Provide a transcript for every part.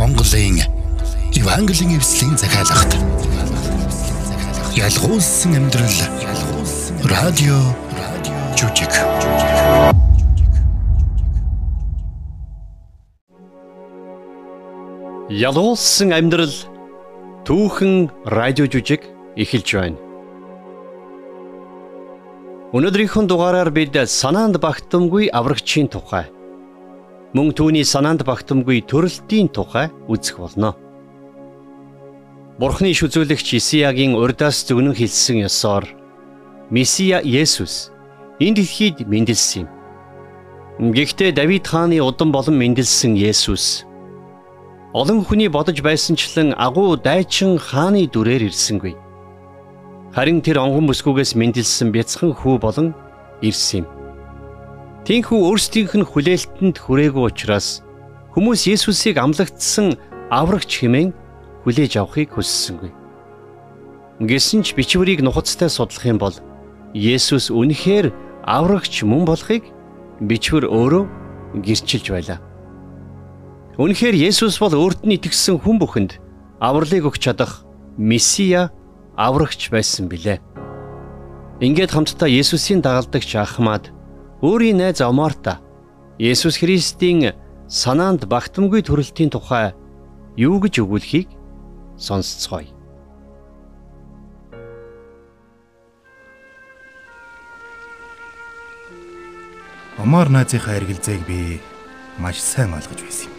Монголын Евангелийн эвслийн захиалгад ялгуулсан амьдрал. Радио жүжиг Ялгуулсан амьдрал. Түүхэн радио жүжиг эхэлж байна. Өнөөдрийнхөө дугаараар бид санаанд багтамгүй аврагчийн тухай мөн түүний санаанд багтамгүй төрөлтийн тухай үзэх болно. Бурхны иш үзүүлэгч Исиягийн урдаас зөвнөн хэлсэн ёсоор Месиа Есүс энэ дэлхийд мэндэлсэн юм. Гэхдээ Давид хааны удам болон мэндэлсэн Есүс олон хүний бодож байсанчлан агуу дайчин хааны дүрээр ирсэнгүй. Харин тэр онгон бүсгүйгээс мэндэлсэн бяцхан хүү болон ирсэн юм. Тинхүү өөрсдийнх нь хүлээлтэнд хүрээгүй учраас хүмүүс Есүсийг амлагдсан аврагч хэмээн хүлээж авахыг хүссэнгүй. Гэсэн ч бичвэрийг нухацтай судлах юм бол Есүс үнэхээр аврагч мөн болохыг бичвэр өөрөө гэрчилж байлаа. Үнэхээр Есүс бол өөрт нь итгэсэн хүн бүхэнд авралыг өгч чадах Месиа аврагч байсан билээ. Ингээд хамтдаа Есүсийн дагалдагч Ахмад өөрийн найз Омарта Есүс Христийн санаанд багтамгүй төрөлтийн тухай юу гэж өгүүлэхийг сонсцгоё. Омар найзынхаа эргэлзээг би маш сайн ойлгож байсан юм.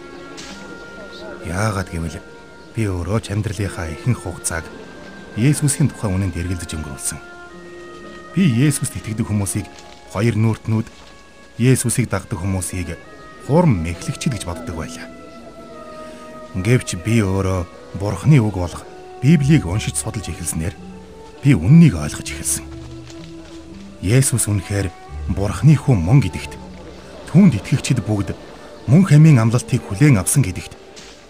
Яагаад гэвэл би өөрөө ч амьдралынхаа ихэнх хугацааг Есүсийн тухай үнэнд эргэлзэж өнгөрүүлсэн. Би Есүст итгэдэг хүмүүсийг хоёр нүртнүүд Есүсийг дагдаг хүмүүсийг хурм мэхлэгчд гэж боддог байлаа. Гэвч би өөрөө Бурхны үг болох Библийг уншиж судалж эхэлснээр би үннийг ойлгож эхэлсэн. Есүс үнэхээр Бурхны хүн мөн гэдэгт түүнд итгэгчид бүгд мөн хамийн амлалтыг хүлээн авсан гэдэгт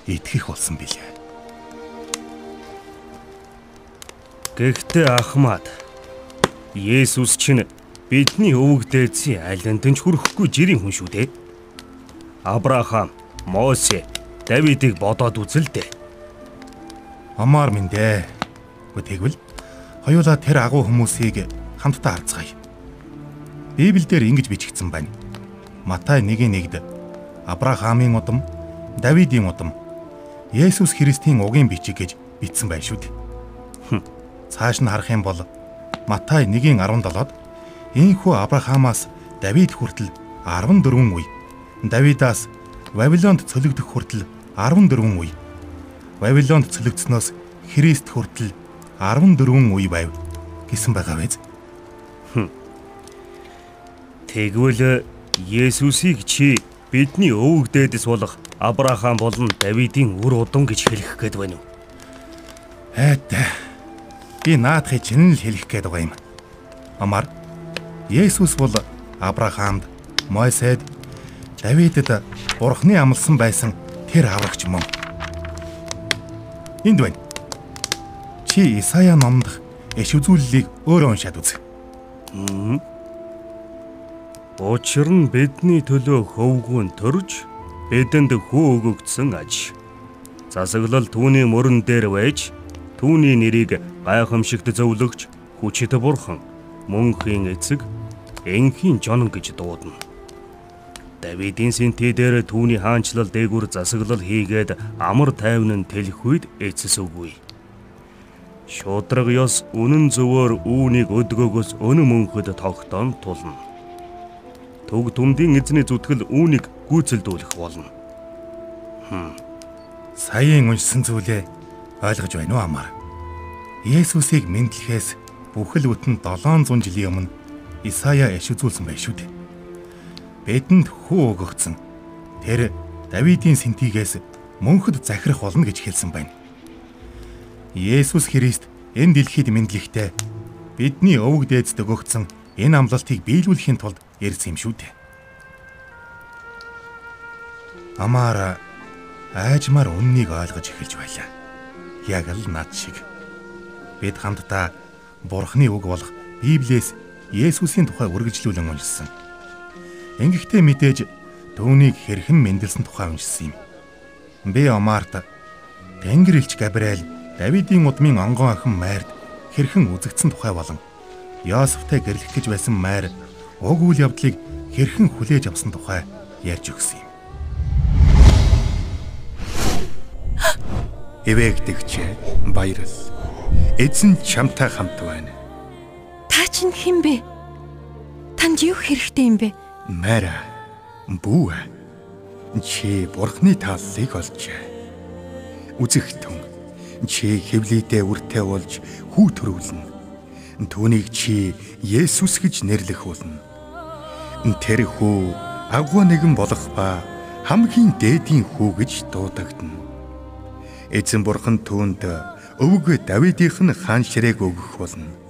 итгэх болсон билээ. Гэхдээ Ахмад Есүс чинь Бидний өвөг дээдсийн айланд нь ч хүрэхгүй жирийн хүн шүү дээ. Авраам, Мосе, Давидыг бодоод үзэл дээ. Омар минь дээ. Тэгвэл хоёулаа тэр агуу хүмүүсийг хамтдаа харцгаая. Библиэлд ингэж бичигдсэн байна. Матай 1:1-д Авраамийн удам, Давидын удам, Есүс Христийн угийн бичиг гэж бичсэн байна шүү дээ. Цааш нь харах юм бол Матай 1:17-д Ийхүү Авраамаас Давид хүртэл 14 үе. Давидаас Вавилонд цөлөгдөх хүртэл 14 үе. Вавилонд цөлөгдснөөс Христ хүртэл 14 үе байв гэсэн байгаа биз. Тэгвэл Есүсийг чи бидний өвөг дээдэс болох Авраам болон Давидын үр удам гэж хэлэх гээд байна уу? Эд. Би наадхыг чинь л хэлэх гээд байгаа юм. Амар Есүс бол Авраамд, Мойсед, Давидэд Бурхны амласан байсан тэр аврагч мөн. Энд байна. Чи Исая номд эш үзүүлэлийг өөрөө уншаад үз. Учир нь бидний төлөө хөвгүүн төрж бидэнд хөө өгөгдсөн аж. Засаглал түүний мөрөн дээр байж түүний нэрийг гайхамшигт зөвлөгч хүчит бурхан мөнхийн эцэг энхийн жонон гэж дуудана. Давидын сэнтээ дээр түүний хаанчлал дээгүр засаглал хийгээд амар тайван нь тэлэх үед эцэс үгүй. Шудраг ёс үнэн зөвөөр үүнийг өдгөөгөөс өнө мөнхөд тогтоон тулна. Төг түмдийн эзний зүтгэл үүнийг гүйцэлдүүлэх болно. Хм. Саяын уншсан зүйлээ ойлгож байна уу амаар? Есүсийг мэдлэхээс бүхэл бүтэн 700 жилийн өмнө Исая иш үзүүлсэн байх шүү дээ. Бидэнд хүү өгөгдсөн. Тэр Давидын сэнтигээс мөнхөд захирах болно гэж хэлсэн байна. Есүс Христ энэ дэлхийд мэдлэхдээ бидний өвөг дээдэд өгөгдсөн энэ амлалтыг биелүүлэхийн тулд ирсэн юм шүү дээ. Амаара айжмаар үннийг ойлгож эхэлж байлаа. Яг л над шиг. Бид хамтдаа Бурхны үг болох Библиэс Есүсийн тухай үргэлжлүүлэн уншсан. Ингэхдээ мэдээж түүнийг хэрхэн мэндэлсэн тухай уншсан юм. Би Омарт Тэнгэр элч Габриэл Давидын удмын онгон охин Майрд хэрхэн үзэгдсэн тухай болон Йосефтэй гэрлэх гэж байсан Майр уг үйл явдлыг хэрхэн хүлээж авсан тухай ярьж өгсөн юм. Эвэгдэгч баярал. Эзэн чамтай хамт байна. Чинь хэн бэ? Танд юу хэрэгтэй юм бэ? Мара. Бүү. Чи бурхны тааллыг олжээ. Үзэгтэн. Чи хевлийдээ үртэй болж хүү төрүүлнэ. Түүнийг чи Есүс гэж нэрлэх болно. Тэр хүү агуу нэгэн болох ба хамгийн дээдийн хүү гэж дуудагдана. Эзэн бурхан түүнд өвөг Давидынх нь хаан ширээг өгөх болно.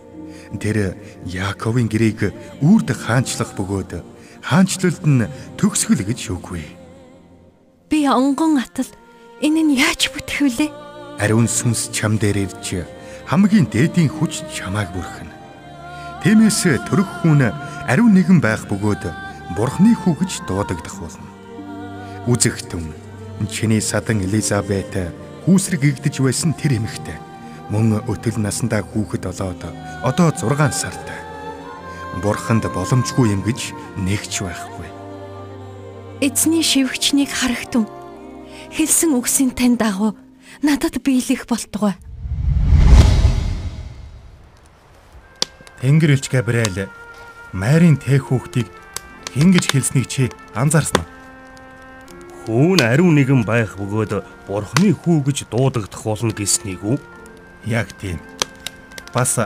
Тэр Яаковын гэрээг үрд хаанчлах бөгөөд хаанчлалд нь төгсгөл гэж үгүй. Би онгон атал энэ нь яаж бүтгэх вүлээ? Ариун сүнс чам дээр ирж хамгийн дээдийн хүч чамааг бүрхэнэ. Тиймээс төрөх хүн ариун нэгэн байх бөгөөд бурхны хүү гэж дуудагдах болно. Үзэгтэн чиний садан Элизабет хүүсрэг игдэж байсан тэр эмэгтэй мөн өтөл насандаа хүүхэд болоод одоо 6 сартай. Бурханд боломжгүй юм гэж нэгч байхгүй. Эзний шивгчнийг харагтун. Хэлсэн үгсийн тань дагуу надад биелэх болтугай. Тэнгэр элч Габриэл Майрын тэг хүүхдийг хэн гэж хэлснийг чи анзаарсан уу? Хүүн ариун нэгэн байх бөгөөд бурхны хүү гэж дуудагдах болно гэснийг үү? Яг тийм. Бас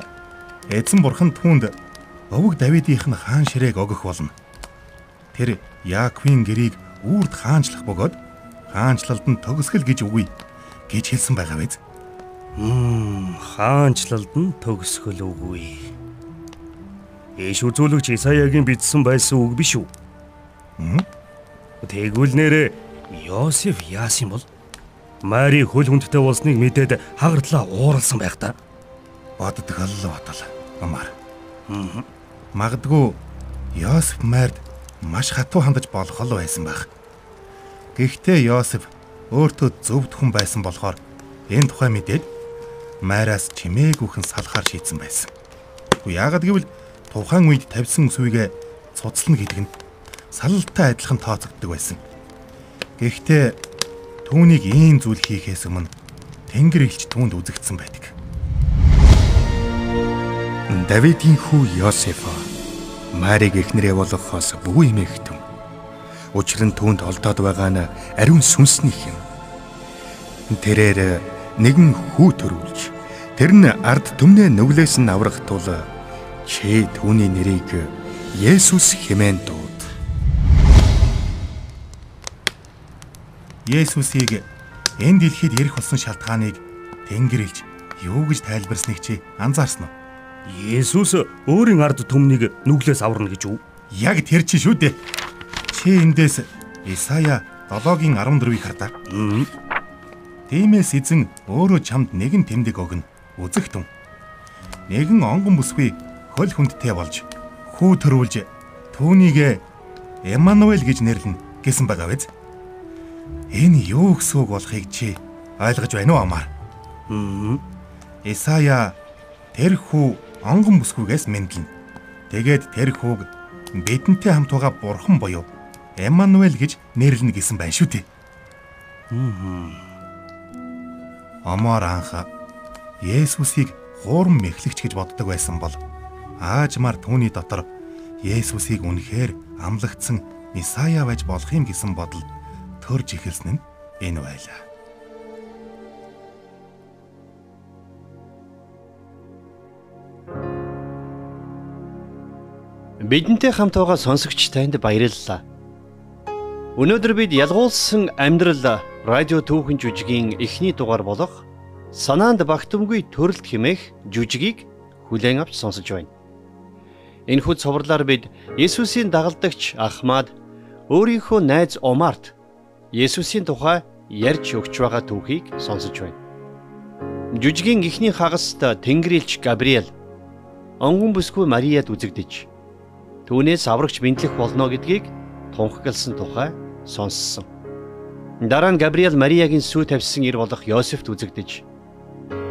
эзэн бурхан түүнд өвөг Давидынх нь хаан ширээг өгөх болно. Тэр Яаковын гэрийг үрд хаанчлах бөгөөд хаанчлалд нь төгсгөл гэж үгүй гэж хэлсэн байгаа биз? Мм, хаанчлалд нь төгсгөл үгүй. Иш үзүүлэгч Исаягийн бичсэн байсан үг биш үү? Тэгвэл нэрээ Йосеф яасан бол Мари хөл хүндтэй болсныг мэдээд хагардлаа ууралсан байх та. Боддог л бодол. Амар. Магадгүй Йосеф Мард маш хатуу хандаж болох л байсан байх. Гэхдээ Йосеф өөртөө зөвд хүн байсан болохоор энэ тухай мэдээд Мараас чимээгүйхэн салахаар шийдсэн байсан. Яагад гэвэл тухайн үед тавьсан сүйгээ цуцлана гэдэг нь салалтай адилхан тооцогддог байсан. Гэхдээ түүнийг ийм зүйл хийхээс өмнө Тэнгэр элч түүнд үзэгдсэн байдаг. Давидын хүү Йосеф Марийг эхнэрээ болгохоос бүү эмээгтэн. Учир нь түүнд олдоод байгаа нь ариун сүнсний юм. Тэрээр нэгэн хүү төрүүлж тэр нь ард түмнээ нүглээс нь аврах тул чи түүний нэрийг Есүс хэмээн дуу. Есүсийг энэ дэлхийд ирэх болсон шалтгааныг Тэнгэрлж юу гэж тайлбарсныг чи анзаарсан уу? Есүс өөрийн ард түмнийг нүглээс аварна гэж үү? Яг тэр чи шүү дээ. Чи эндээс Исая 7-гийн 14-ийг хардаа. Тиймээс эзэн өөрөө чамд нэгэн тэмдэг өгнө. Үзэгтэн. Нэгэн онгон бүсгүй хөл хүндтэй болж хүү төрүүлж түүнийг Эммануэль гэж нэрлэнэ гэсэн байгаа биз? Энэ юу гэсэн үг болохыг чи ойлгож байна уу амаа? Хм. Исая тэр хүү онгон бүсгүйгээс мэдлэн. Тэгээд тэр хүүг бидэнтэй хамт байгаа бурхан буюу Эммануэль гэж нэрлэнэ гэсэн байна шүү дээ. Амар анха Есүсийг хуурм мэхлэгч гэж боддог байсан бол аажмаар түүний дотор Есүсийг үнэхээр амлагдсан Месая байж болох юм гэсэн бодол төрж эхэлсэн нь энэ байлаа. Бидэнтэй хамт байгаа сонсогч танд баярлалаа. Өнөөдөр бид ялгуулсан амьдрал радио түүхэн жүжигийн эхний дугаар болох санаанд багтамгүй төрөлт хэмээх жүжигийг хүлээн авч сонсож байна. Энэхүү цоврлоор бид Есүсийн дагалдагч Ахмад өөрийнхөө найз Омарт Есүсийн тухай ярьж өгч байгаа түүхийг сонсож байна. Жүжигийн эхний хагаст Тэнгэрлэгч Габриэл онгон бүсгүй Марияд үзэгдэж түүнээс аврагч бэнтлэх болно гэдгийг тунхагласан тухай сонссон. Дараа нь Габриэл Мариягийн сүү тавьсан ир болох Йосефт үзэгдэж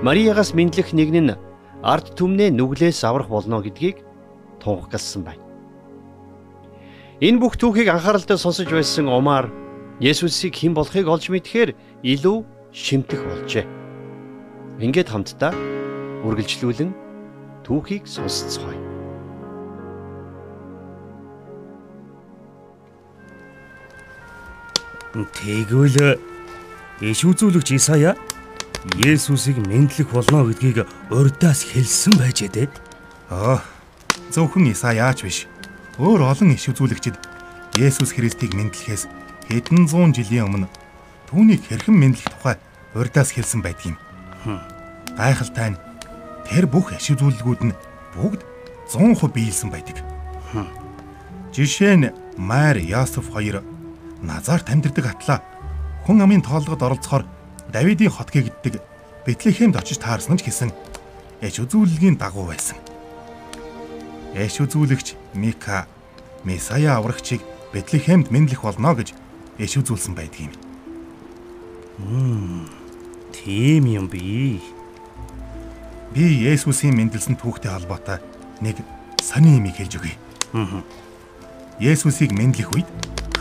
Мариягаас мэдлэх нэгэн нь ард түмнээ нүглээс аврах болно гэдгийг тунхагласан байна. Энэ бүх түүхийг анхааралтай сонсож байсан Омар Есүсийг хэн болохыг олж мэдхээр илүү шимтэх болжээ. Ингээд хамтдаа үргэлжлүүлэн түүхийг сонсцгоё. Тэгвэл иш үзүүлэгч Исая Есүсийг мэдлэх болно гэдгийг урдаас хэлсэн байж дээ. Аа, зөвхөн Исаяач биш. Өөр олон иш үзүүлэгчид Есүс Христийг мэдлэхээс хэдэн зуун жилийн өмнө түүнийг хэрхэн мэдлэх тухай урдаас хэлсэн байдгийг. Гайхалтай нь тэр бүх иш үзүүлэлгүүд нь бүгд 100% биелсэн байдаг. Жишээ нь Майр Ясеф хоёр Назарт амьдардаг атлаа хүн амын тоолгод оролцохоор Давидын хот гэгддэг Бэтлехемд очиж таарсан ч гэсэн яш үзүүлэлгийн дагуу байсан. Яш үзүүлэгч Мика Месая аврагчийг Бэтлехемд мэдлэх болно гэж яш үзүүлсэн байдгийг. Мм. Тийм юм би. Би Есүсийн мэндэлсэн түүхтэй холбоотой нэг сони юм хэлж өгье. Аа. Есүсийг мэдлэх үед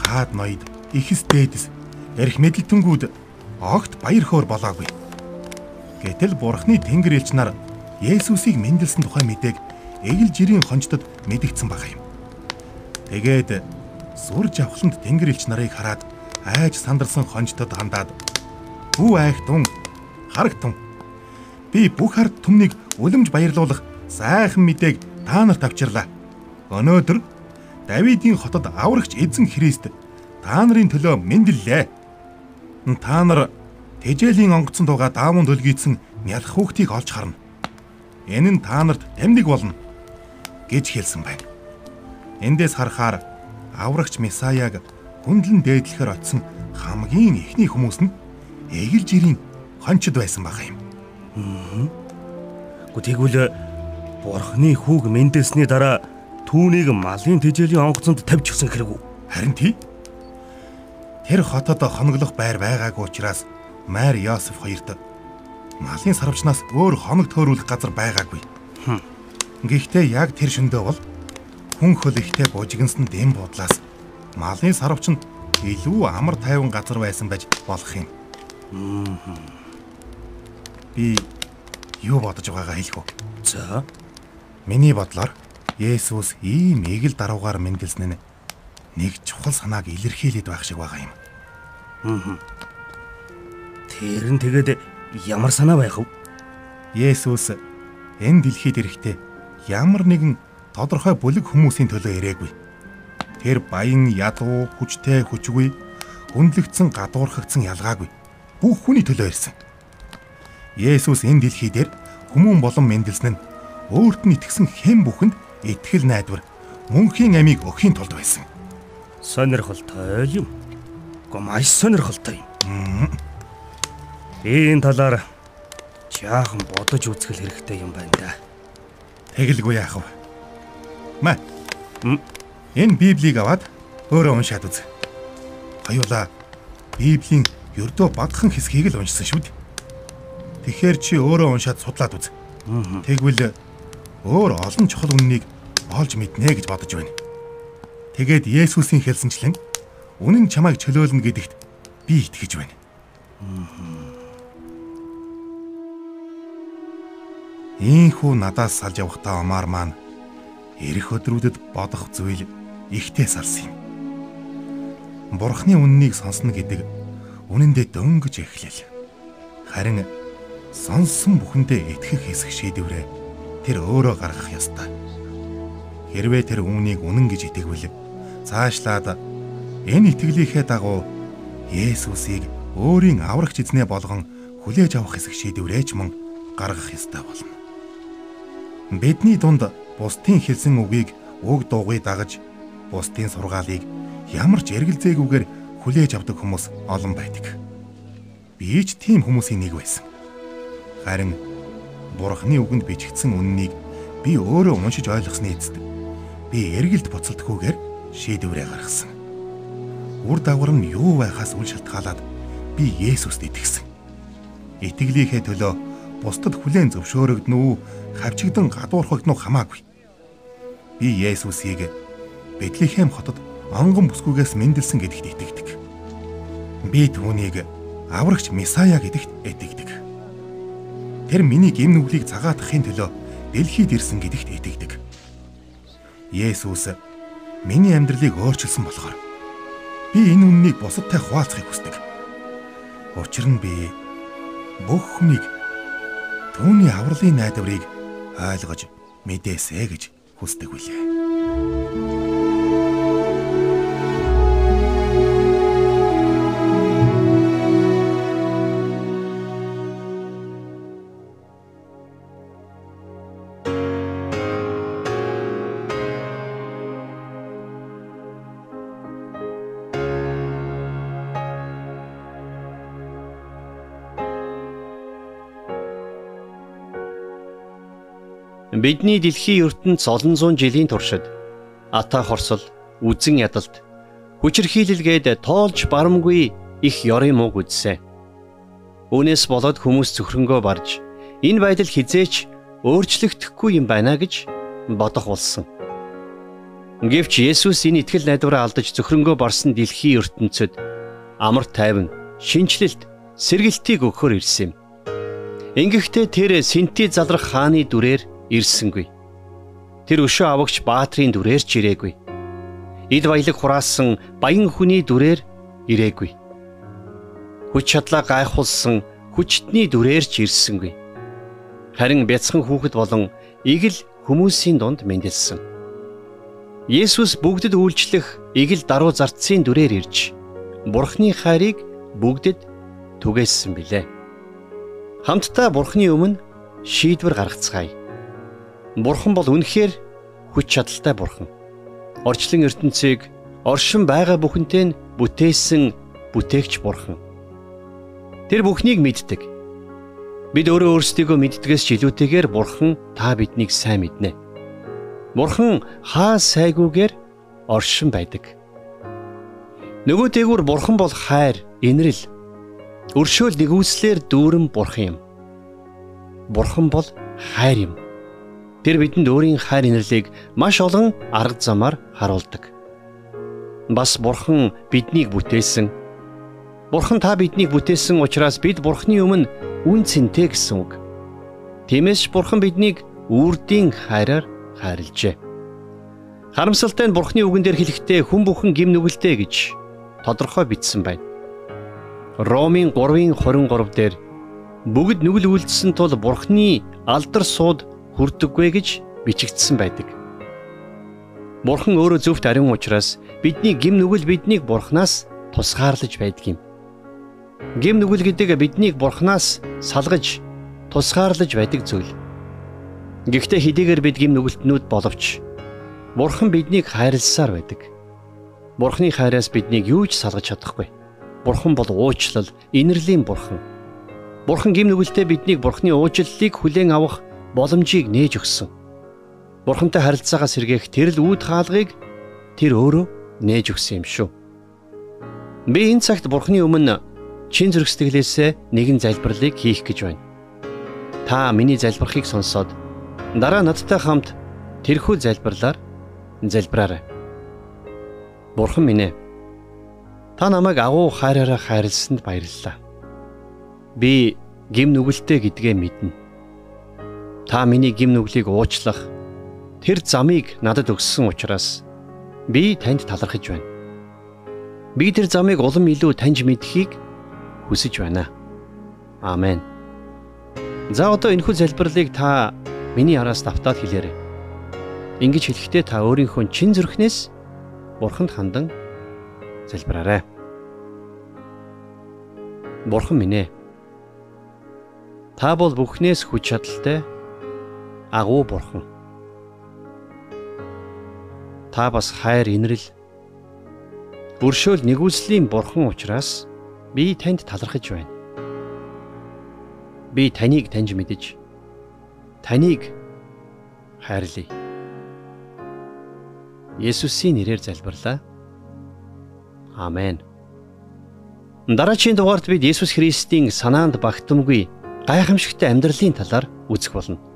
хаад ноёд ихс дээдэс эрх мэдлэлтэнгүүд огт баяр хөөр болоогүй. Гэтэл Бурхны Тэнгэр элч нар Есүсийг мэндэлсэн тухай мэдээг эгэл жирийн хончдод мэдгдсэн байгаа юм. Тэгээд сүр жавхланд Тэнгэр элч нарыг хараад айж сандарсан хончдод хандаад "Хүү айхтун, харагтун. Би бүх ард түмнийг үлэмж баярлуулах сайхан мэдээг та нарт авчирлаа. Өнөөдөр Давидын хотод аврагч эзэн Христ та нарын төлөө мэндэллээ. Та нар тэжээлийн онгоцон тугаа даамун төлгийдсэн нялх хүүхдийг олж харна. Энэ нь та нарт тэмдэг болно гэж хэлсэн байна. Эндээс харахаар аврагч Месаяг хүндлэн дээдлэхээр очисон хамгийн ихний хүмүүс нь эгэл жирийн хончид байсан байгаа юм. Гү тэгвэл Бурхны хүүг мэндэлсний дараа түүнийг малын тэжээлийн онгоцонд тавьж өгсөн хэрэггүй. Харин тий Тэр хотод хоноглох байр байгаагүй учраас Майр Йосеф хоёрт малын сарвчнаас өөр хоног төөрүүлэх газар байгаагүй. Гэхдээ яг тэр шөндөө бол хүн хөл ихтэй бужигнсан дэм бодлаас малын сарвч нь илүү амар тайван газар байсан байж болох юм. Би юу бодож байгаагаа хэлэх үү? За. Миний бодлоор Есүс ийм эгэл даруугаар мэндэлсэн нь нэг чухал санааг илэрхийлээд байх шиг байгаа юм. Аа. Тэр нь тэгээд ямар санаа байх вэ? Есүс энэ дэлхийд ирэхдээ ямар нэгэн тодорхой бүлэг хүмүүсийн төлөө ирээгүй. Тэр баян, ядуу, хүчтэй, хүчгүй, хүндлэгдсэн, гадуурхагдсан ялгаагүй. Бүх хүний төлөө ирсэн. Есүс энэ дэлхий дээр хүмүүн болон мэндэлсэн нь өөрт нь итгэсэн хэн бүхэнд итгэл найдвар мөнхийн амийг өгхийн тулд байсан сонирхолтой юм. Маш сонирхолтой юм. Энэ талаар жаахан бодож үзэх хэрэгтэй юм байна да. Тэгэлгүй яах вэ? Маа. Энэ Библийг аваад өөрөө уншаад үз. Хоёулаа Библийн ердөө багахан хэсгийг л уншсан шүү дээ. Тэгэхээр чи өөрөө уншаад судлаад үз. Тэгвэл өөр олон чухал үннийг олж мэднэ гэж бодож байна. Тэгээд Есүсийн хэлсэнчлэн үнэн чамайг чөлөөлнө гэдэгт би итгэж байна. Ийхүү надаас салж явахдаа омаар маань эх өдрүүдэд бодох зүйл ихтэй салсан юм. Бурхны үннийг сонсно гэдэг үнэндээ дөнгөж эхлэл. Харин сонсон бүхэндээ итгэх хэсэг шийдвэрээ тэр өөрөө гаргах ёстой. Хэрвээ тэр үүнийг үнэн гэж итгэвэл цаашлаад энэ итгэлийнхээ дагуу Есүсийг өөрийн аврагч эзнээ болгон хүлээж авах хэсэг шийдвэрэж мөн гаргах ёстой болно. Бидний дунд бусдын хэлсэн үгийг үг дуугүй дагаж бусдын сургаалыг ямар ч эргэлзээгүйгээр хүлээж авдаг хүмүүс олон байдаг. Би ч тийм хүмүүсийн нэг байсан. Харин Бурхны үгэнд бичигдсэн үннийг би өөрөө уншиж ойлгосны эцэст би эргэлд буцалтгүйгээр шийдвэрээ гаргасан. Үр дагавар нь юу байхаас үл шалтгаалаад би Есүст итгэсэн. Итгэлийнхээ төлөө бусдад хүлээн зөвшөөрөгдөн үү, хавчигдан гадуурхагдсан уу хамаагүй. Би Есүсийг Бэтлехэм хотод онгон бүсгүйгээс мэндэлсэн гэдэгт итгэдэг. Би түүнийг аврагч Месая гэдэгт итгэдэг. Тэр миний гэм нүглийг цагаатгахын төлөө дэлхийд ирсэн гэдэгт итгэдэг. Есүс миний амьдралыг өөрчилсөн болохоор би энэ үннийг бусадтай хуваалцахыг хүсдэг. Учир нь би бүх хүнийг түүний авралын найдварыг ойлгож мэдээсэ гэж хүсдэг билээ. Бидний дэлхийн ертөнц олон зуун жилийн туршид ата хорсол, үзэн ядалт, хүчирхийлэлгээд тоолж барамгүй их ёрын мууг үзсэн. Үүнээс болоод хүмүүс зөвхөнгөө барж энэ байдал хизээч өөрчлөгдөхгүй юм байна гэж бодох болсон. Гэвч Есүс энэ итгэл найдвараа алдаж зөвхөнгөө барсан дэлхийн ертөнцид амар тайван, шинчлэлт, сэргэлтийг өгөхөр ирсэн юм. Ингэхдээ тэр Синти залрах хааны дүрээр ирсэнгүй. Тэр өшөө авагч Баатрийн дүрээр ч ирээгүй. Эд баялаг хураасан баян хүний дүрээр ирээгүй. Хүч чадлаа гайхуулсан хүчтний дүрээр ч ирсэнгүй. Харин бяцхан хүүхэд болон игэл хүмүүсийн дунд мэндэлсэн. Есүс бүгдэд үйлчлэх игэл даруй зартсын дүрээр ирж Бурхны хайрыг бүгдэд түгээсэн билээ. Хамтдаа Бурхны өмнө шийдвэр гаргацгаая. Бурхан бол үнэхээр хүч чадалтай бурхан. Орчлон ертөнцийг оршин байгаа бүхэнтэй нь бүтээсэн бүтээгч бурхан. Тэр бүхнийг мэддэг. Бид өөрөө өөрсдийгөө мэддгээс ч илүүтэйгээр бурхан та биднийг сайн мэднэ. Бурхан хаа сайгүйгээр оршин байдаг. Нөгөө дээгүүр бурхан бол хайр, инрэл, өршөөл нэгүслэр дүүрэн бурхан юм. Бурхан бол хайр юм. Тэр бидэнд өөрийн хайр инэрлийг маш олон арга замаар харуулдаг. Бас Бурхан биднийг бүтээсэн. Бурхан та биднийг бүтээсэн учраас бид Бурханы өмнө үн цэнтэй гэсэн үг. Тиймээс Бурхан биднийг үрдийн хайраар хайрлжээ. Харамсалтай нь Бурханы үгэн дээр хэлэхдээ хүн бүхэн гим нүгэлтэй гэж тодорхой бичсэн байна. Ромын 3-ын 23 дээр бүгд нүгэл үйлдсэн тул Бурханы алдар сууд хүрдэггүй гэж бичигдсэн байдаг. Бурхан өөрөө зөвхт ариун учраас бидний гим нүгэл биднийг Бурханаас тусгаарлаж байдаг юм. Гим нүгэл гэдэг биднийг Бурханаас салгаж тусгаарлаж байдаг зүйл. Гэхдээ хэдийгээр бид гим нүгэлтнүүд боловч Бурхан биднийг хайрласаар байдаг. Бурханы хайраас биднийг юу ч салгаж чадахгүй. Бурхан бол уучлал, инэрлийн Бурхан. Бурхан гим нүгэлтэй биднийг Бурханы уучлалыг хүлээн авах боломжийг нээж өгсөн. Бурхантай харилцаагаа сэргээх тэрл үүд хаалгыг тэр өөрөө нээж өгсөн юм шүү. Би энэ цагт Бурханы өмнө чин зүрх сэтгэлээсээ нэгэн залбирлыг хийх гэж байна. Та миний залбирхийг сонсоод дараа надтай хамт тэрхүү залбирлаар залбираарай. Бурхан минь ээ. Та намайг агуу хайраараа хайрлсанд баярлалаа. Би гим нүгэлтэй гэдгээ мэднэ. Та миний гим нүглийг уучлах тэр замыг надад өгсөн учраас би танд талархаж байна. Би тэр замыг улам илүү таньж мэдхийг хүсэж байна. Амен. За одоо энэхүү залбирлыг та миний араас давтаад хэлээрэй. Ингэж хэлэхдээ та өөрийнхөө чин зүрхнээс Бурханд хандан залбираарай. Бурхан минь ээ. Та бол бүхнээс хүч чадалтай агуу бурхан. Та бас хайр инрэл өршөөл нэгүслийн бурхан учраас би танд талархаж байна. Би таныг таньж мэдэж таныг хайрлая. Есүсийн нэрээр залбирлаа. Амен. Дараагийн дугаард бид Есүс Христийн санаанд багтамгүй гайхамшигтай амьдралын талаар үзэх болно.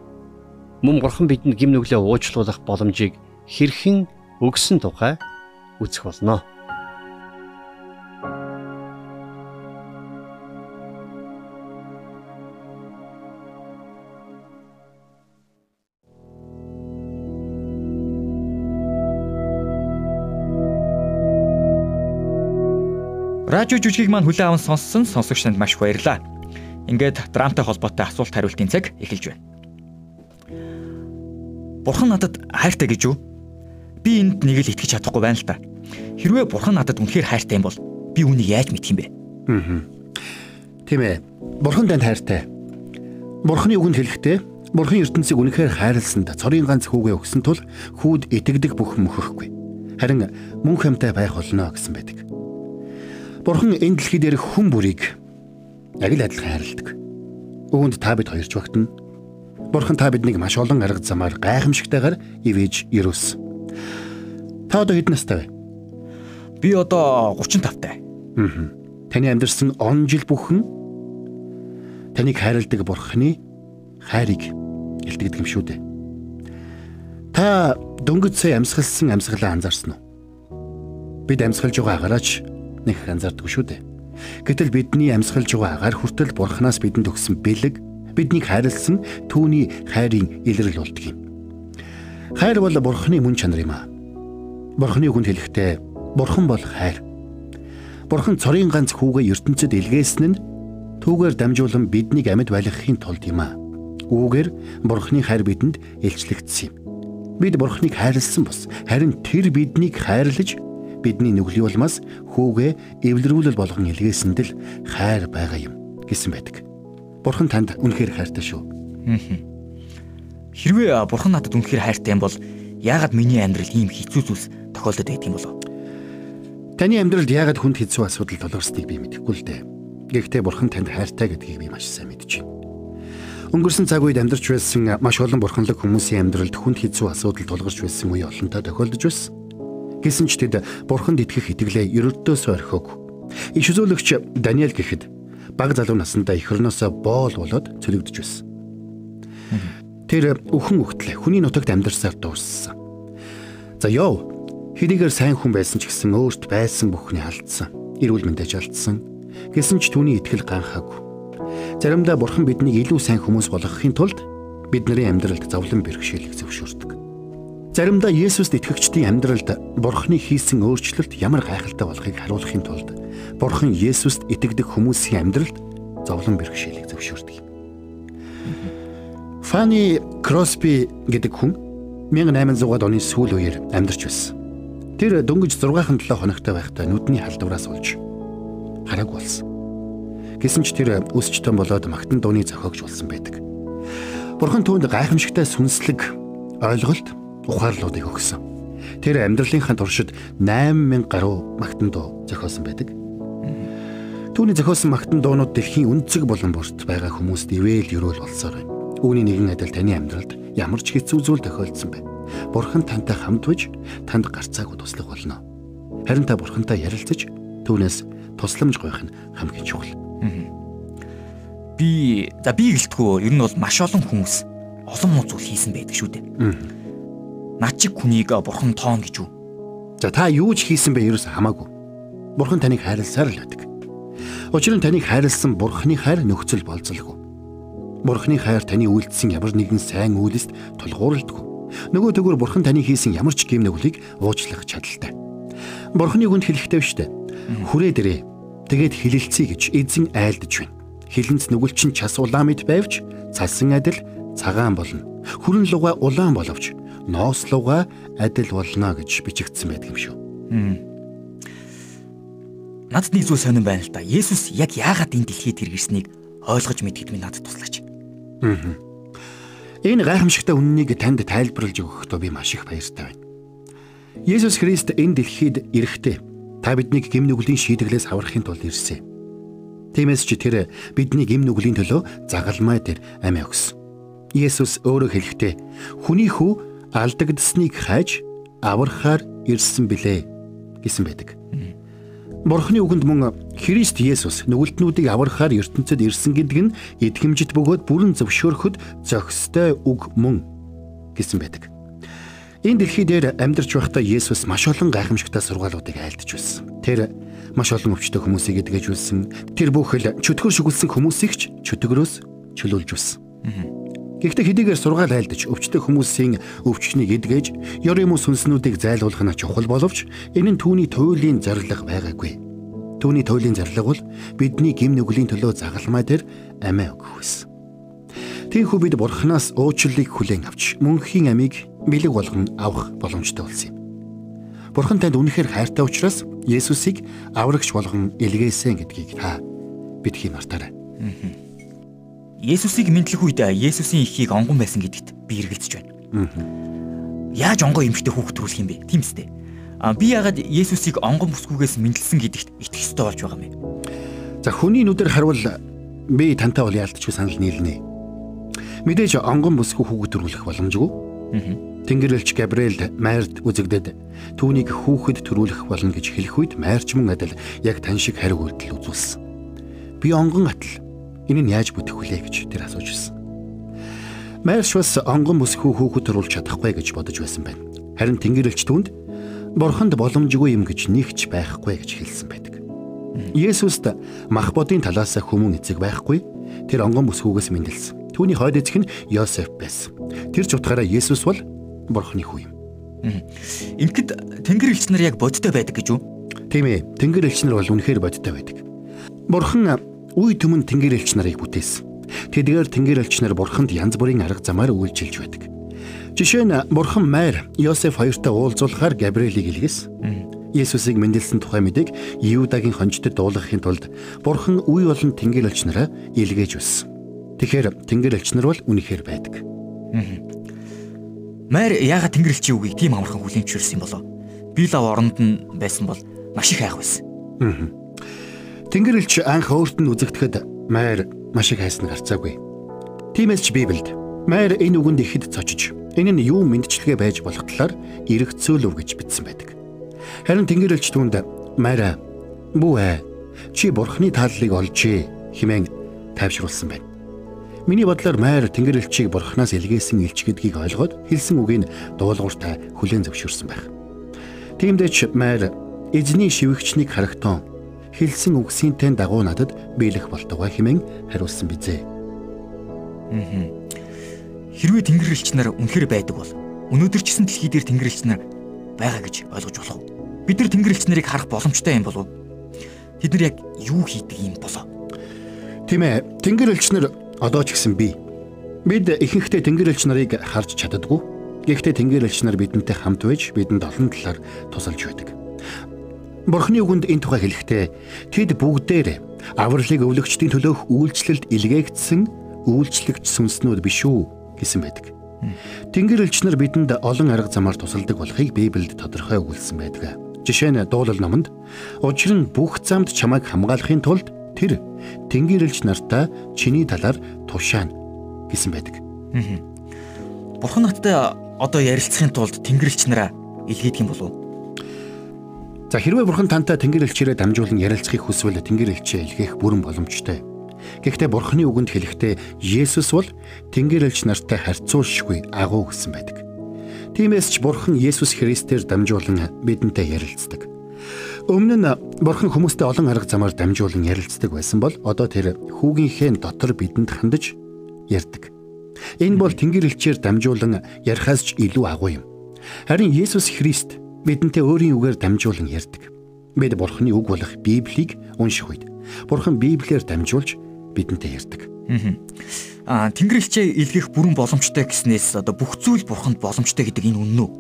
Мөн Бурхан бидэнд гим нүглээ уучлуулах боломжийг хэрхэн өгсөн тухай үзэх болно. Радио жүжигийг маань хүлээн аван сонссон сонсогч танд маш их баярлалаа. Ингээд драмтай холбоотой асуулт хариултын цаг эхэлж байна. Бурхан надад хайртай гэж юу? Би энд нэг л итгэж чадахгүй байна л та. Хэрвээ Бурхан надад үнэхээр хайртай юм бол би үүнийг яаж мэдх юм бэ? Аа. Тийм ээ. Бурхан танд хайртай. Бурханы үгэнд хэлэхдээ Бурхан ертөнцийг үнэхээр хайрласанд цорын ганц хүүгээ өгсөн тул хүүд итгэдэг бүх мөхөхгүй. Харин мөн хамтай байх болно гэсэн байдаг. Бурхан энэ дэлхий дээрх хүн бүрийг яг л адилхан хайрладаг. Үүнд та бид хоёрч багтана. Бурхан та биднийг маш олон арга замаар гайхамшигтайгаар ивэж ирүүлсэн. Та одоо хэдэн настай вэ? Би одоо 35 тай. Аа. Таны амьдарсан он жил бүхэн таныг хайрладаг Бурханы хайрыг илтгэдэг юм шүү дээ. Та дөнгөж сая амьсгалсан амьсгалаа анзаарсан уу? Бид амьсгалж байгаа агаараач нэг анзаардаг шүү дээ. Гэтэл бидний амьсгалж байгаа агаар хүртэл бурхнаас бидэнд өгсөн бэлэг биднийг хайрлсан түүний хайрын илрэл болдог юм. Хайр бол бурхны мөн чанар юм аа. Бурхны үгэнд хэлэхдээ бурхан бол хайр. Бурхан цорын ганц хүүгээ ертөнцид илгээсэн нь түүгээр дамжуулан биднийг амьд байлгахын тулд юм аа. Үүгээр бурхны хайр бидэнд илчлэгдсэн юм. Бид бурхныг хайрлсан бос харин тэр биднийг хайрлаж бидний нүглийн улмаас хүүгээ эвлэрүүлэл болгон илгээсэнд л хайр байгаа юм гэсэн байдаг. Бурхан танд үнэхээр хайртай шүү. Хэрвээ бурхан надад үнэхээр хайртай юм бол яагаад миний амьдрал ийм хэцүү зүйлс тохиолдод байдаг юм болов? Таны амьдралд яагаад хүнд хэцүү асуудал толгорсныг би мэдэхгүй л дээ. Гэхдээ бурхан танд хайртай гэдгийг би маш сайн мэдэж байна. Өнгөрсөн цаг үед амьдарч байсан маш олон бурханлаг хүмүүсийн амьдралд хүнд хэцүү асуудал тулгарч байсан үе олонтаа тохиолдож байсан. Гэсэн ч тэд бурханд итгэх итгэлээ ерөөдөөс орхиог. Иш үзүүлэгч Даниэл гэхэд баг залуу насндаа эх орноосоо боол болоод цөлөгдөж байсан. Тэр өхөн өгтлээ хүний нутагт амьдарсаар дууссан. За ёо хэдийгээр сайн хүн байсан ч гэсэн өөрт байсан бүхний алдсан. Эрүүл мэндэж алдсан. Гэсэн ч түүний итгэл ганхаагүй. Заримдаа бурхан биднийг илүү сайн хүмүүс болгохын тулд бидний амьдралд зовлон бэрхшээлийг зөвшөөрдөг. Заримдаа Есүст итгэгчдийн амьдралд Бурхны хийсэн өөрчлөлт ямар гайхалтай болохыг харуулахын тулд Бурхан Есүст итгэдэг хүмүүсийн амьдралд зовлон бэрхшээлийг зөвшөөрдөг. Фани Кросби гэдэг хүн 1800-аад оны сүүл үеэр амьдарч байсан. Тэр дөнгөж 6-7 хоногтой байхдаа нүдний халдвараас болж хараг болсон. Гэсэн ч тэр өсч том болоод магтан дууны зохиогч болсон байдаг. Бурхан түүнд гайхамшигтай сүнслэг ойлголт ухаарлуудыг өгсөн. Тэр амьдралынхаа туршид 8000 гаруй магтан дуу зохиосон байдаг. Түүний зохиосон магтан дуунууд дэлхийн өнцөг болон бүрт байгаа хүмүүст ивэл өрөөл болсоор байна. Үүний нэгэн адил таны амьдралд ямар ч хэцүү зүйл тохиолдсон бай. Бурхан тантай хамт биж танд гарцаагүй туслах болно. Харин та Бурхантай ярилцаж түүнээс тусламж гуйх нь хамгийн чухал. Би за би гэлтгүү ер нь бол маш олон хүмүүс олон муу зүйл хийсэн байдаг шүү дээ над чиг хүнийг бурхан тоон гэж үү? За та юу ч хийсэн бэ ерөөс хамаагүй. Бурхан таныг хайрласаар л байдаг. Учир нь таныг хайрлсан бурханы хайр нөхцөл болцолгүй. Бурханы хайр таны үйлдэлсэн ямар нэгэн сайн үйлэст тулгуурлагдгүй. Нөгөө төгөр бурхан таны хийсэн ямар ч гэм нүглийг уучлах чадaltaй. Бурханы үгэнд хэлэхтэй штэ. Хүрээ дээрээ тэгээд хилэлцээ гэж эзэн айлдж байна. Хилэнц нүгэлчин час улаан мэд байвч цалсан адил цагаан болно. Хүрэн луга улаан боловч ноослууга адил болно гэж бичигдсэн байдаг юм шүү. Надад нэг зүйл сонирн байна л да. Есүс яг яагаад энэ дэлхийд иргэснийг ойлгож мэдгэд минь надад туслаач. Аа. Энэ гайхамшигтай үннийг танд тайлбарлаж өгөхдөө би маш их баяртай байна. Есүс Христ энэ дэлхийд ирэхдээ та биднийг гэм нүглийн шийтгэлээс аврахын тулд ирсэн. Тиймээс ч тэр бидний гэм нүглийн төлөө загалмай дээр амиа өгсөн. Есүс өөрөө хэлэхдээ хүний хүү алдагдасныг хайж аврахаар ирсэн билээ гэсэн байдаг. Бурхны үгэнд мөн Христ Есүс нүгэлтнүүдийг аврахаар ертөнцид ирсэн гэдэг нь эдгэмжит бөгөөд бүрэн зөвшөөрөхөд зохистой үг мөн гэсэн байдаг. Энэ дэлхий дээр амьдарч байхдаа Есүс маш олон гайхамшигтай сургаалуудыг айлдж байсан. Тэр маш олон өвчтөе хүмүүсийг эдгэж үлсэн. Тэр бүхэл чөтгөр шүглсэн хүмүүсийг ч чөтгөрөөс чөлөөлж үлсэн. Гэхдээ хэдийгээр сургаал айлдаж өвчтөе хүмүүсийн өвчнийг эдгэж ёр юм сүнснүүдийг зайлуулах нь чухал боловч энэ нь түүний туйлын зорилго байгаагүй. Түүний туйлын зорилго бол бидний гим нүглийн төлөө загалмай дээр амиа өгөх байсан. Тиймээс бид бурхнаас уучлалыг хүлээн авч мөнхийн амийг бэлэг болгон авах боломжтой болсон юм. Бурхан танд үнэхээр хайртай учраас Есүсийг аврагч болгон илгээсэн гэдгийг та бидхий мартаарай. Есүсийг мэдлэх үед Есүсийн ихийг онгон байсан гэдэгт би эргэлзэж байна. Яаж онгоо эмхтэй хүүхд төрүүлэх юм бэ? Тийм үстэй. А би яагаад Есүсийг онгон бүсгүйгээс мэдлсэн гэдэгт итгэх ёстой болж байгаа юм бэ? За хүний нүдээр харвал би тантай бол яалтчгүй санал нийлнэ. Мэдээж онгон бүсгүй хүүхд төрүүлэх боломжгүй. Тэнгэрлэгч Габриэл Майрд үзэгдэд түүнийг хүүхэд төрүүлэх болно гэж хэлэх үед Майрч мөн адил яг тань шиг хариу үйлдэл үзүүлсэн. Би онгон атал Энэ нь яаж бүтэх вүлээ гэж тэр асууж байсан. Майрш бас онгон бүсгүй хүүхэд төрүүлж чадахгүй гэж бодож байсан байна. Харин Тэнгэрлэгч түнд Бурханд боломжгүй юм гэж нэгч байхгүй гэж хэлсэн байдаг. Есүст мах бодын талаас хүмүүн эцэг байхгүй. Тэр онгон бүсгүйгээс мэндэлсэн. Түүний хойд эцэг нь Йосеф байсан. Тэр ч утгаараа Есүс бол Бурханы хүү юм. Ингээд Тэнгэр элч нар яг бодтой байдаг гэж үү? Тийм ээ. Тэнгэр элч нар бол үнэхээр бодтой байдаг. Бурхан үе түмэн тэнгэр элч нарыг бүтээсэн. Тэдгээр тэнгэр элч нар бурханд янз бүрийн арга замаар үйлчилж байдаг. Жишээ нь бурхан Майр Йосеф хоёртой уулзуулахаар Габриэлийг илгээсэн. Есүсийг мэндэлсэн тухай мэдээг Юудагийн хонжтод дуулгахын тулд бурхан үе болон тэнгэр элч нараа илгээж өссөн. Тэгэхээр тэнгэр элч нар бол үнэхээр байдаг. Майр яагаад тэнгэр элчийн үгийг тийм амархан хүлээн зөвшөөрсөн юм болоо? Би лав оронд нь байсан бол маш их айх байсан. Аа. Тэнгэр элч анх өөрт нь үзэгдэхэд Майр маш их хайсныг харцаагүй. Тиймээс ч Библиэд Майр энэ үгэнд ихэд цочиж энэ нь юу мэдчилгээ байж болох талаар эргцөөлөв гэж бичсэн байдаг. Харин Тэнгэр элч түүнд Майра бүү чи бурхны тааллыг олжээ хэмээн тайвшруулсан байна. Миний бодлоор Майр Тэнгэр элчийг бурхнаас илгээсэн элч гэдгийг ойлгоод хэлсэн үгийг дуулууртай хүлээн зөвшөөрсөн байх. Тиймдээ ч Майр эзний шивгчнийг харагтун хэлсэн үгсийнтэй дагуу надад биелэх болтугай хэмээн хариулсан бизээ. Аа. Хэрвээ тэнгэрлэгч нар үнэхэр байдаг бол өнөөдөр ч гэсэн дэлхий дээр тэнгэрлэгч нар байгаа гэж ойлгож болох уу? Бид нар тэнгэрлэгч нарыг харах боломжтой юм болов уу? Тэд нар яг юу хийдэг юм болоо? Тийм ээ. Тэнгэрлэгч нар одоо ч гэсэн би. Бид ихэнхдээ тэнгэрлэгч нарыг харж чаддаггүй. Гэхдээ тэнгэрлэгч нар бидэнтэй хамт байж бидэнд олон талаар тусалж байдаг. Бурхны үгэнд энэ тухай хэлэхдээ тэд бүгдээр авралыг өвлөгчдийн төлөөх үйлчлэлд илгээгдсэн үйлчлэгч сүнснүүд биш үү гэсэн байдаг. Тэнгэр элч нар бидэнд олон арга замаар тусалдаг болохыг Библиэд тодорхой өгүүлсэн байдаг. Жишээ нь дуулал номонд учир нь бүх замд чамайг хамгаалахын тулд тэр тэнгэр элч нартай чиний талаар тушаана гэсэн байдаг. Бурхан надтай одоо ярилцахын тулд тэнгэр элч нараа илгээдэг юм болов уу? За хэрвээ бурхан тантай тэнгэр элчээрээ дамжуулан ярилцахыг хүсвэл тэнгэр элчээ илгээх бүрэн боломжтой. Гэхдээ бурханы үгэнд хэлэхдээ Есүс бол тэнгэр элч нартай харьцуулшгүй агуу гэсэн байдаг. Тиймээс ч бурхан Есүс Христээр дамжуулан бидэнтэй ярилцдаг. Өмнө нь бурхан хүмүүстэй олон арга замаар дамжуулан ярилцдаг байсан бол одоо тэр хүүгийнхээ дотор бидэнд хандаж ярьдаг. Энэ бол тэнгэр элчээр дамжуулан ярихаас ч илүү агуу юм. Харин Есүс Христ бидэнтэй өөрийн үгээр дамжуулан ярьдаг. Бид Бурхны үг болох Библийг унших үед Бурхан Библиэр дамжуулж бидэнтэй ярьдаг. Аа Тэнгэрлэгчээ илгээх бүрэн боломжтой гэснээс одоо бүх зүйл Бурханд боломжтой гэдэг энэ үнэн үү?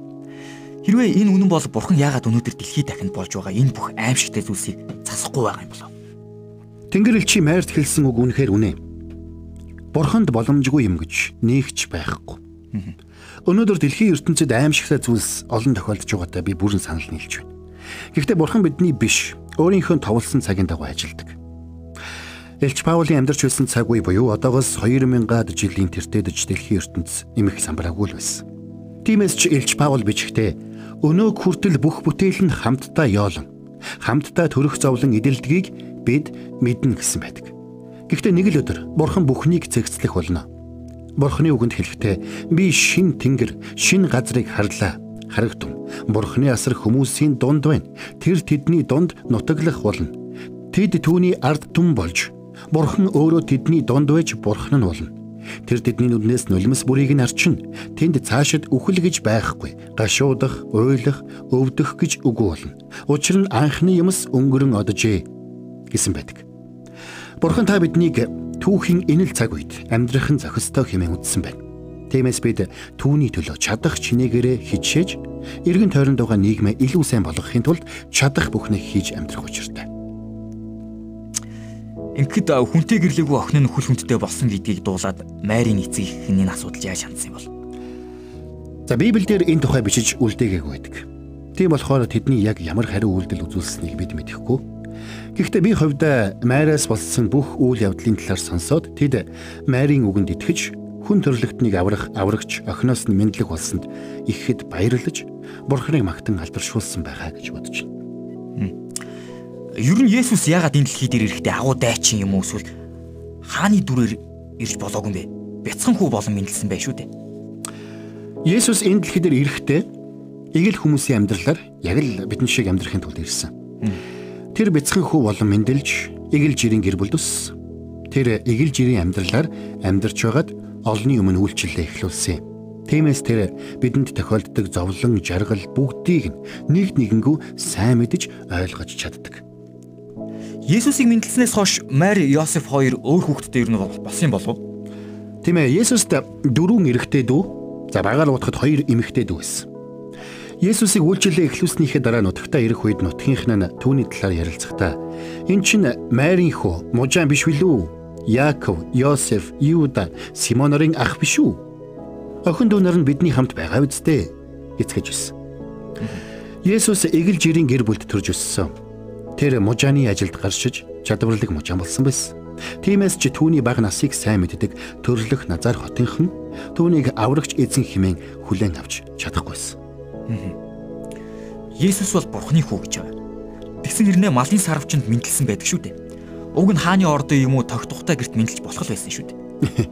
Хэрвээ энэ үнэн бол Бурхан яагаад өнөөдөр дэлхий дахинд болж байгаа энэ бүх аимшигтай зүйлсийг засахгүй байгаа юм болов? Тэнгэрлэгчийн майрт хэлсэн үг үнэхээр үнэ. Бурханд боломжгүй юм гэж нэгч байхгүй. Өнөөдөр дэлхийн ертөнцид аимшигтай зүйлс олон тохиолдож байгаатай би бүрэн санал нийлж байна. Гэхдээ бурхан бидний биш, өөрийнхөө товлсон цагийн дагуу ажилладаг. Элч Паулийн амьдарч байсан цаг үе буюу одоогоос 2000-аад жилийн тэртээдж дэлхийн ертөнц эмх самбраагүй л байсан. Тиймээс ч Элч Паул бичгтээ өнөө хүртэл бүх бүтээл нь хамтдаа яолон хамтдаа төрөх зовлон эдэлдгийг бид мэднэ гэсэн байдаг. Гэхдээ нэг л өдөр Бурхан бүхнийг зэгцлэх болно. Бурханы үгэнд хэлэхдээ би шин тэнгэр, шин газрыг харлаа. Харагтун. Бурханы асар хүмүүсийн дунд байна. Тэр тэдний дунд нутаглах болно. Тэд түүний ард түн болж Бурхан өөрөө тэдний дунд байж Бурхан нь болно. Тэр тэдний нүднээс нулимс бүрийг нь арчин. Тэнд цаашид үхэл гэж байхгүй. Гашуудах, уйлах, өвдөх гэж үгүй болно. Учир нь анхны юмс өнгөрөн оджээ гэсэн байдаг. Бурхан та биднийг түүхийн энэл цаг үед амьдрахын зохистой хэмээн үздсэн байна. Тиймээс бид түүний төлөө чадах чинээгээрээ хичээж эргэн тойронд байгаа нийгмээ илүү сайн болгохын тулд чадах бүхнийг хийж амьдрах учиртай. Ингээд хүнтэй гэрлээгүй охин нь хүл хүнтэй болсон гэдгийг дуулаад Майрын эцэг их энэ асуудал яаж хандсан юм бол? За Библиэлд энэ тухай бичиж үлдээгээгүй байдаг. Тийм болохоор тэдний яг ямар хариу үйлдэл үзүүлсэнийг бид мэдэхгүй. Гэхдээ би хувьдаа Майраас болсон бүх үйл явдлын талаар сонсоод тэд Майрын үгэнд итгэж хүн төрлөختнийг аврах аврагч охиноос нь мэдлэг болсонд ихэд баярлаж бурхныг магтан алдаршуулсан байгаа гэж бодож байна. Ер нь Есүс яагаад энэ дэлхий дээр ирэхдээ агуу дайчин юм уу эсвэл хааны дүрээр ирж болоогүй юм бэ? Бяцхан хүү болон мэдлсэн байх шүү дээ. Есүс энэ дэлхий дээр ирэхдээ эгэл хүмүүсийн амьдралаар яг л бидний шиг амьдрахын тулд ирсэн. Тэр бяцхан хүү болон мэндэлж эгэл жирийн гэр бүл төссөн. Тэр эгэл жирийн амьдралаар амьдарч байгаад олонний өмнө үйлчлэлээ эхлүүлсэн. Тиймээс тэр бидэнд тохиолддог зовлон, жаргал бүгдийг нэгд нэгэнгүү сайн мэдж ойлгож чаддаг. Есүсийг мэдлснээс хойш Мари, Йосеф хоёр өөр хүүхэдтэй ер нь болсон юм болов уу? Тийм ээ, Есүст дөрвөн эрэгтэй дүү, за багаар утгад хоёр эмэгтэй дүү байсан. Есүсийг үйлчлэлээ эхлүүлснийхээ дараа нутагтаа ирэх үед нутгийнх нь түүний талаар ярилцахдаа эн чинь Марийн хөө, мужаан биш билүү? Яаков, Йосеф, Юда, Симон нарын ах биш үү? Охин дүү нар нь бидний хамт байгаа үсттэй гэцгэж байсан. Есүс эгэл жирийн гэр бүлд төрж өссөн. Тэр мужааны ажилд гаршиж чадварлаг мужаан болсон байсан. Тиймээс ч түүний бага насыг сайн мэддэг төрлөх Назар хотынхан түүнийг аврагч эзэн химэн хүлээн авч чадахгүйсэн. Есүс бол Бурхны хүү гэж байна. Тэгсэн хэрнээ малын сарвчанд мэдлсэн байдаг шүү дээ. Уг нь хааны ордын юм уу тогтохтой гэрт мэдлж болох байсан шүү дээ.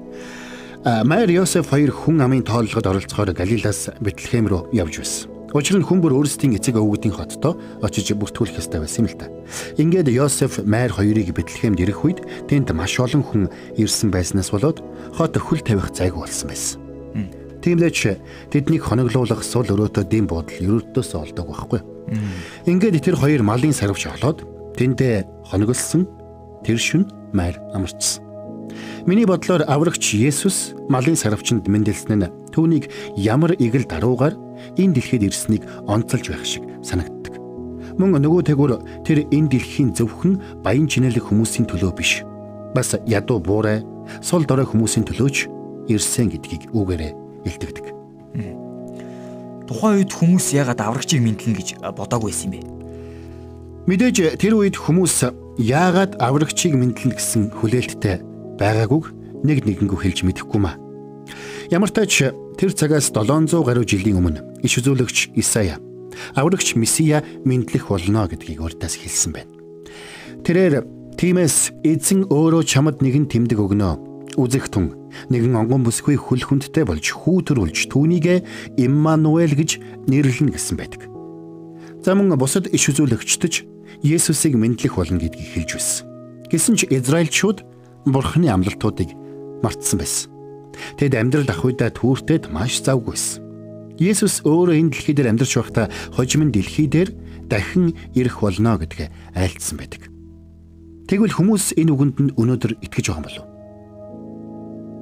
Мари Йосеф хоёр хүн амын тооллогод оролцохоор Галилаас Бэтлехэм рүү явж байсан. Учир нь хүн бүр өөрсдийн эцэг өвгүүдийн хоттой очиж бүртгүүлэх ёстой байсан юм л та. Ингээд Йосеф Майр хоёрыг Бэтлехемд ирэх үед тэнд маш олон хүн ирсэн байснаас болоод хот хөл тавих зайгүй болсон байсан. Тиймдээч тэднийг хоноглуулах сул өрөөтөө дэм бодол ерөөдөөс олдог байхгүй. Ингээд тэр хоёр малын сарвч олоод тэндээ хоноглосон тэр шүн Майр амарчсан. Миний бодлоор аврагч Есүс малын сарвчанд мэндэлсэн нь түүнийг ямар игэл даруугаар энэ дэлхийд ирснийг онцолж байх шиг санагддаг. Мөн нөгөө тэгүр тэр энэ дэлхийн зөвхөн баян чинэлэг хүмүүсийн төлөө биш. Бас ядуу буурай, сул дорой хүмүүсийн төлөөч ирсэн гэдгийг үгээрээ илтгэдэг. Тухайн үед хүмүүс яагаад аврагчийг мэдлэн гэж бодоагүй байсан юм бэ? Мэдээж тэр үед хүмүүс яагаад аврагчийг мэдлэн гэсэн хүлээлттэй байгаагүйг нэг нэгэнгүү хэлж мэдэхгүй маа. Ямар ч тач тэр цагаас 700 гаруй жилийн өмнө иш үзүүлэгч Исая аврагч Месиа мэдлэх болно гэдгийг урдаас хэлсэн байна. Тэрээр тиймээс эзэн өөрөө чамд нэгэн тэмдэг өгнө. Үзэх тун нэгэн онгон бүсгүй хүл хүндтэй болж хүү төрүүлж түүнийгэ Иммануэль гэж нэрлэнэ гэсэн байдаг. За мөн бусад иш үзүүлэгчдэж Есүсийг мэдлэх болно гэдгийг хэлж байсан. Гэсэн ч Израильчууд Бурхны амлалтуудыг мартсан байсан. Тэд амьдрал ах уйдаа түүртэд маш завгүйсэн. Есүс өөрөө энэ дэлхий дээр амьдарч байхдаа хожим нь дэлхий дээр дахин ирэх болно гэдгээ айлцсан байдаг. Тэгвэл хүмүүс энэ үгэнд нь өнөөдөр итгэж байгаа юм болов?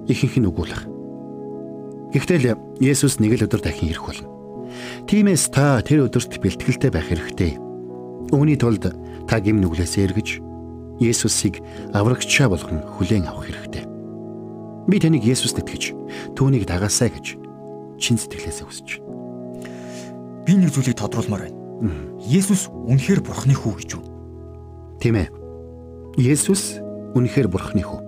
Ихэнх нь үгүүлэх. Гэхдээ л Есүс нэг л өдөр дахин ирэх болно. Тиймээс та тэр өдөрт бэлтгэлтэй байх хэрэгтэй. Үүний тулд та гим нүглээсээ эргэж Есүсийг аврагчаа болгон хүлээн авах хэрэгтэй. Би таныг Есүст итгэж түүнийг дагаасаа гэж чин сэтгэлээсээ хүсэж байна. Би нэг зүйлийг тодруулмаар байна. Есүс үнэхээр Бурхны хүү гэж үү? Тийм ээ. Есүс үнэхээр Бурхны хүү.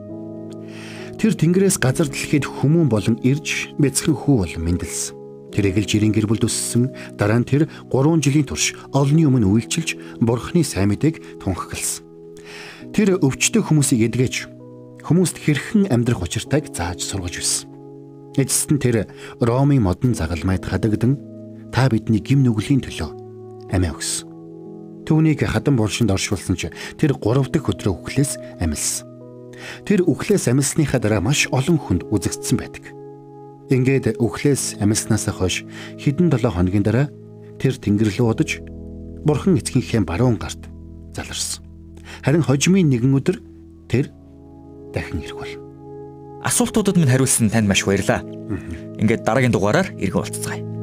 Тэр Тэнгэрээс газар дэлхийд хүмүүн болон ирж бяцхан хүү болон мэндэлсэн. Тэр эгэл жирийн гэр бүлд өссөн. Дараа нь тэр 3 жилийн турш олонний өмнө үйлчилж Бурхны сайн мэдээг тунхагласан. Тэр өвчтөе хүмүүсийг эдгэж хүмүүст хэрхэн амьдрах учиртайг зааж сургаж байсан. Эцэст нь тэр Ромын модон загалмайд хадагдан та бидний гим нүглийн төлөө амиа өгсөн. Түүнийг хадан булшинд оршуулсан ч тэр 3 дахь өдрөө үхлээс амилсан. Тэр үхлээс амилсныхаа дараа маш олон хүнд үзэгдсэн байдаг. Ингээд үхлээс амилснаас хойш хэдэн 7 хоногийн дараа тэр тэнгэр рүү удаж бурхан эцгийнхээ баруун гарт заларсан. Харин хожимын нэгэн өдөр тэр дахин ирэх бол. Асуултуудад минь хариулсан танд маш баярлалаа. Ингээд дараагийн дугаараар иргэн уулзцгаая.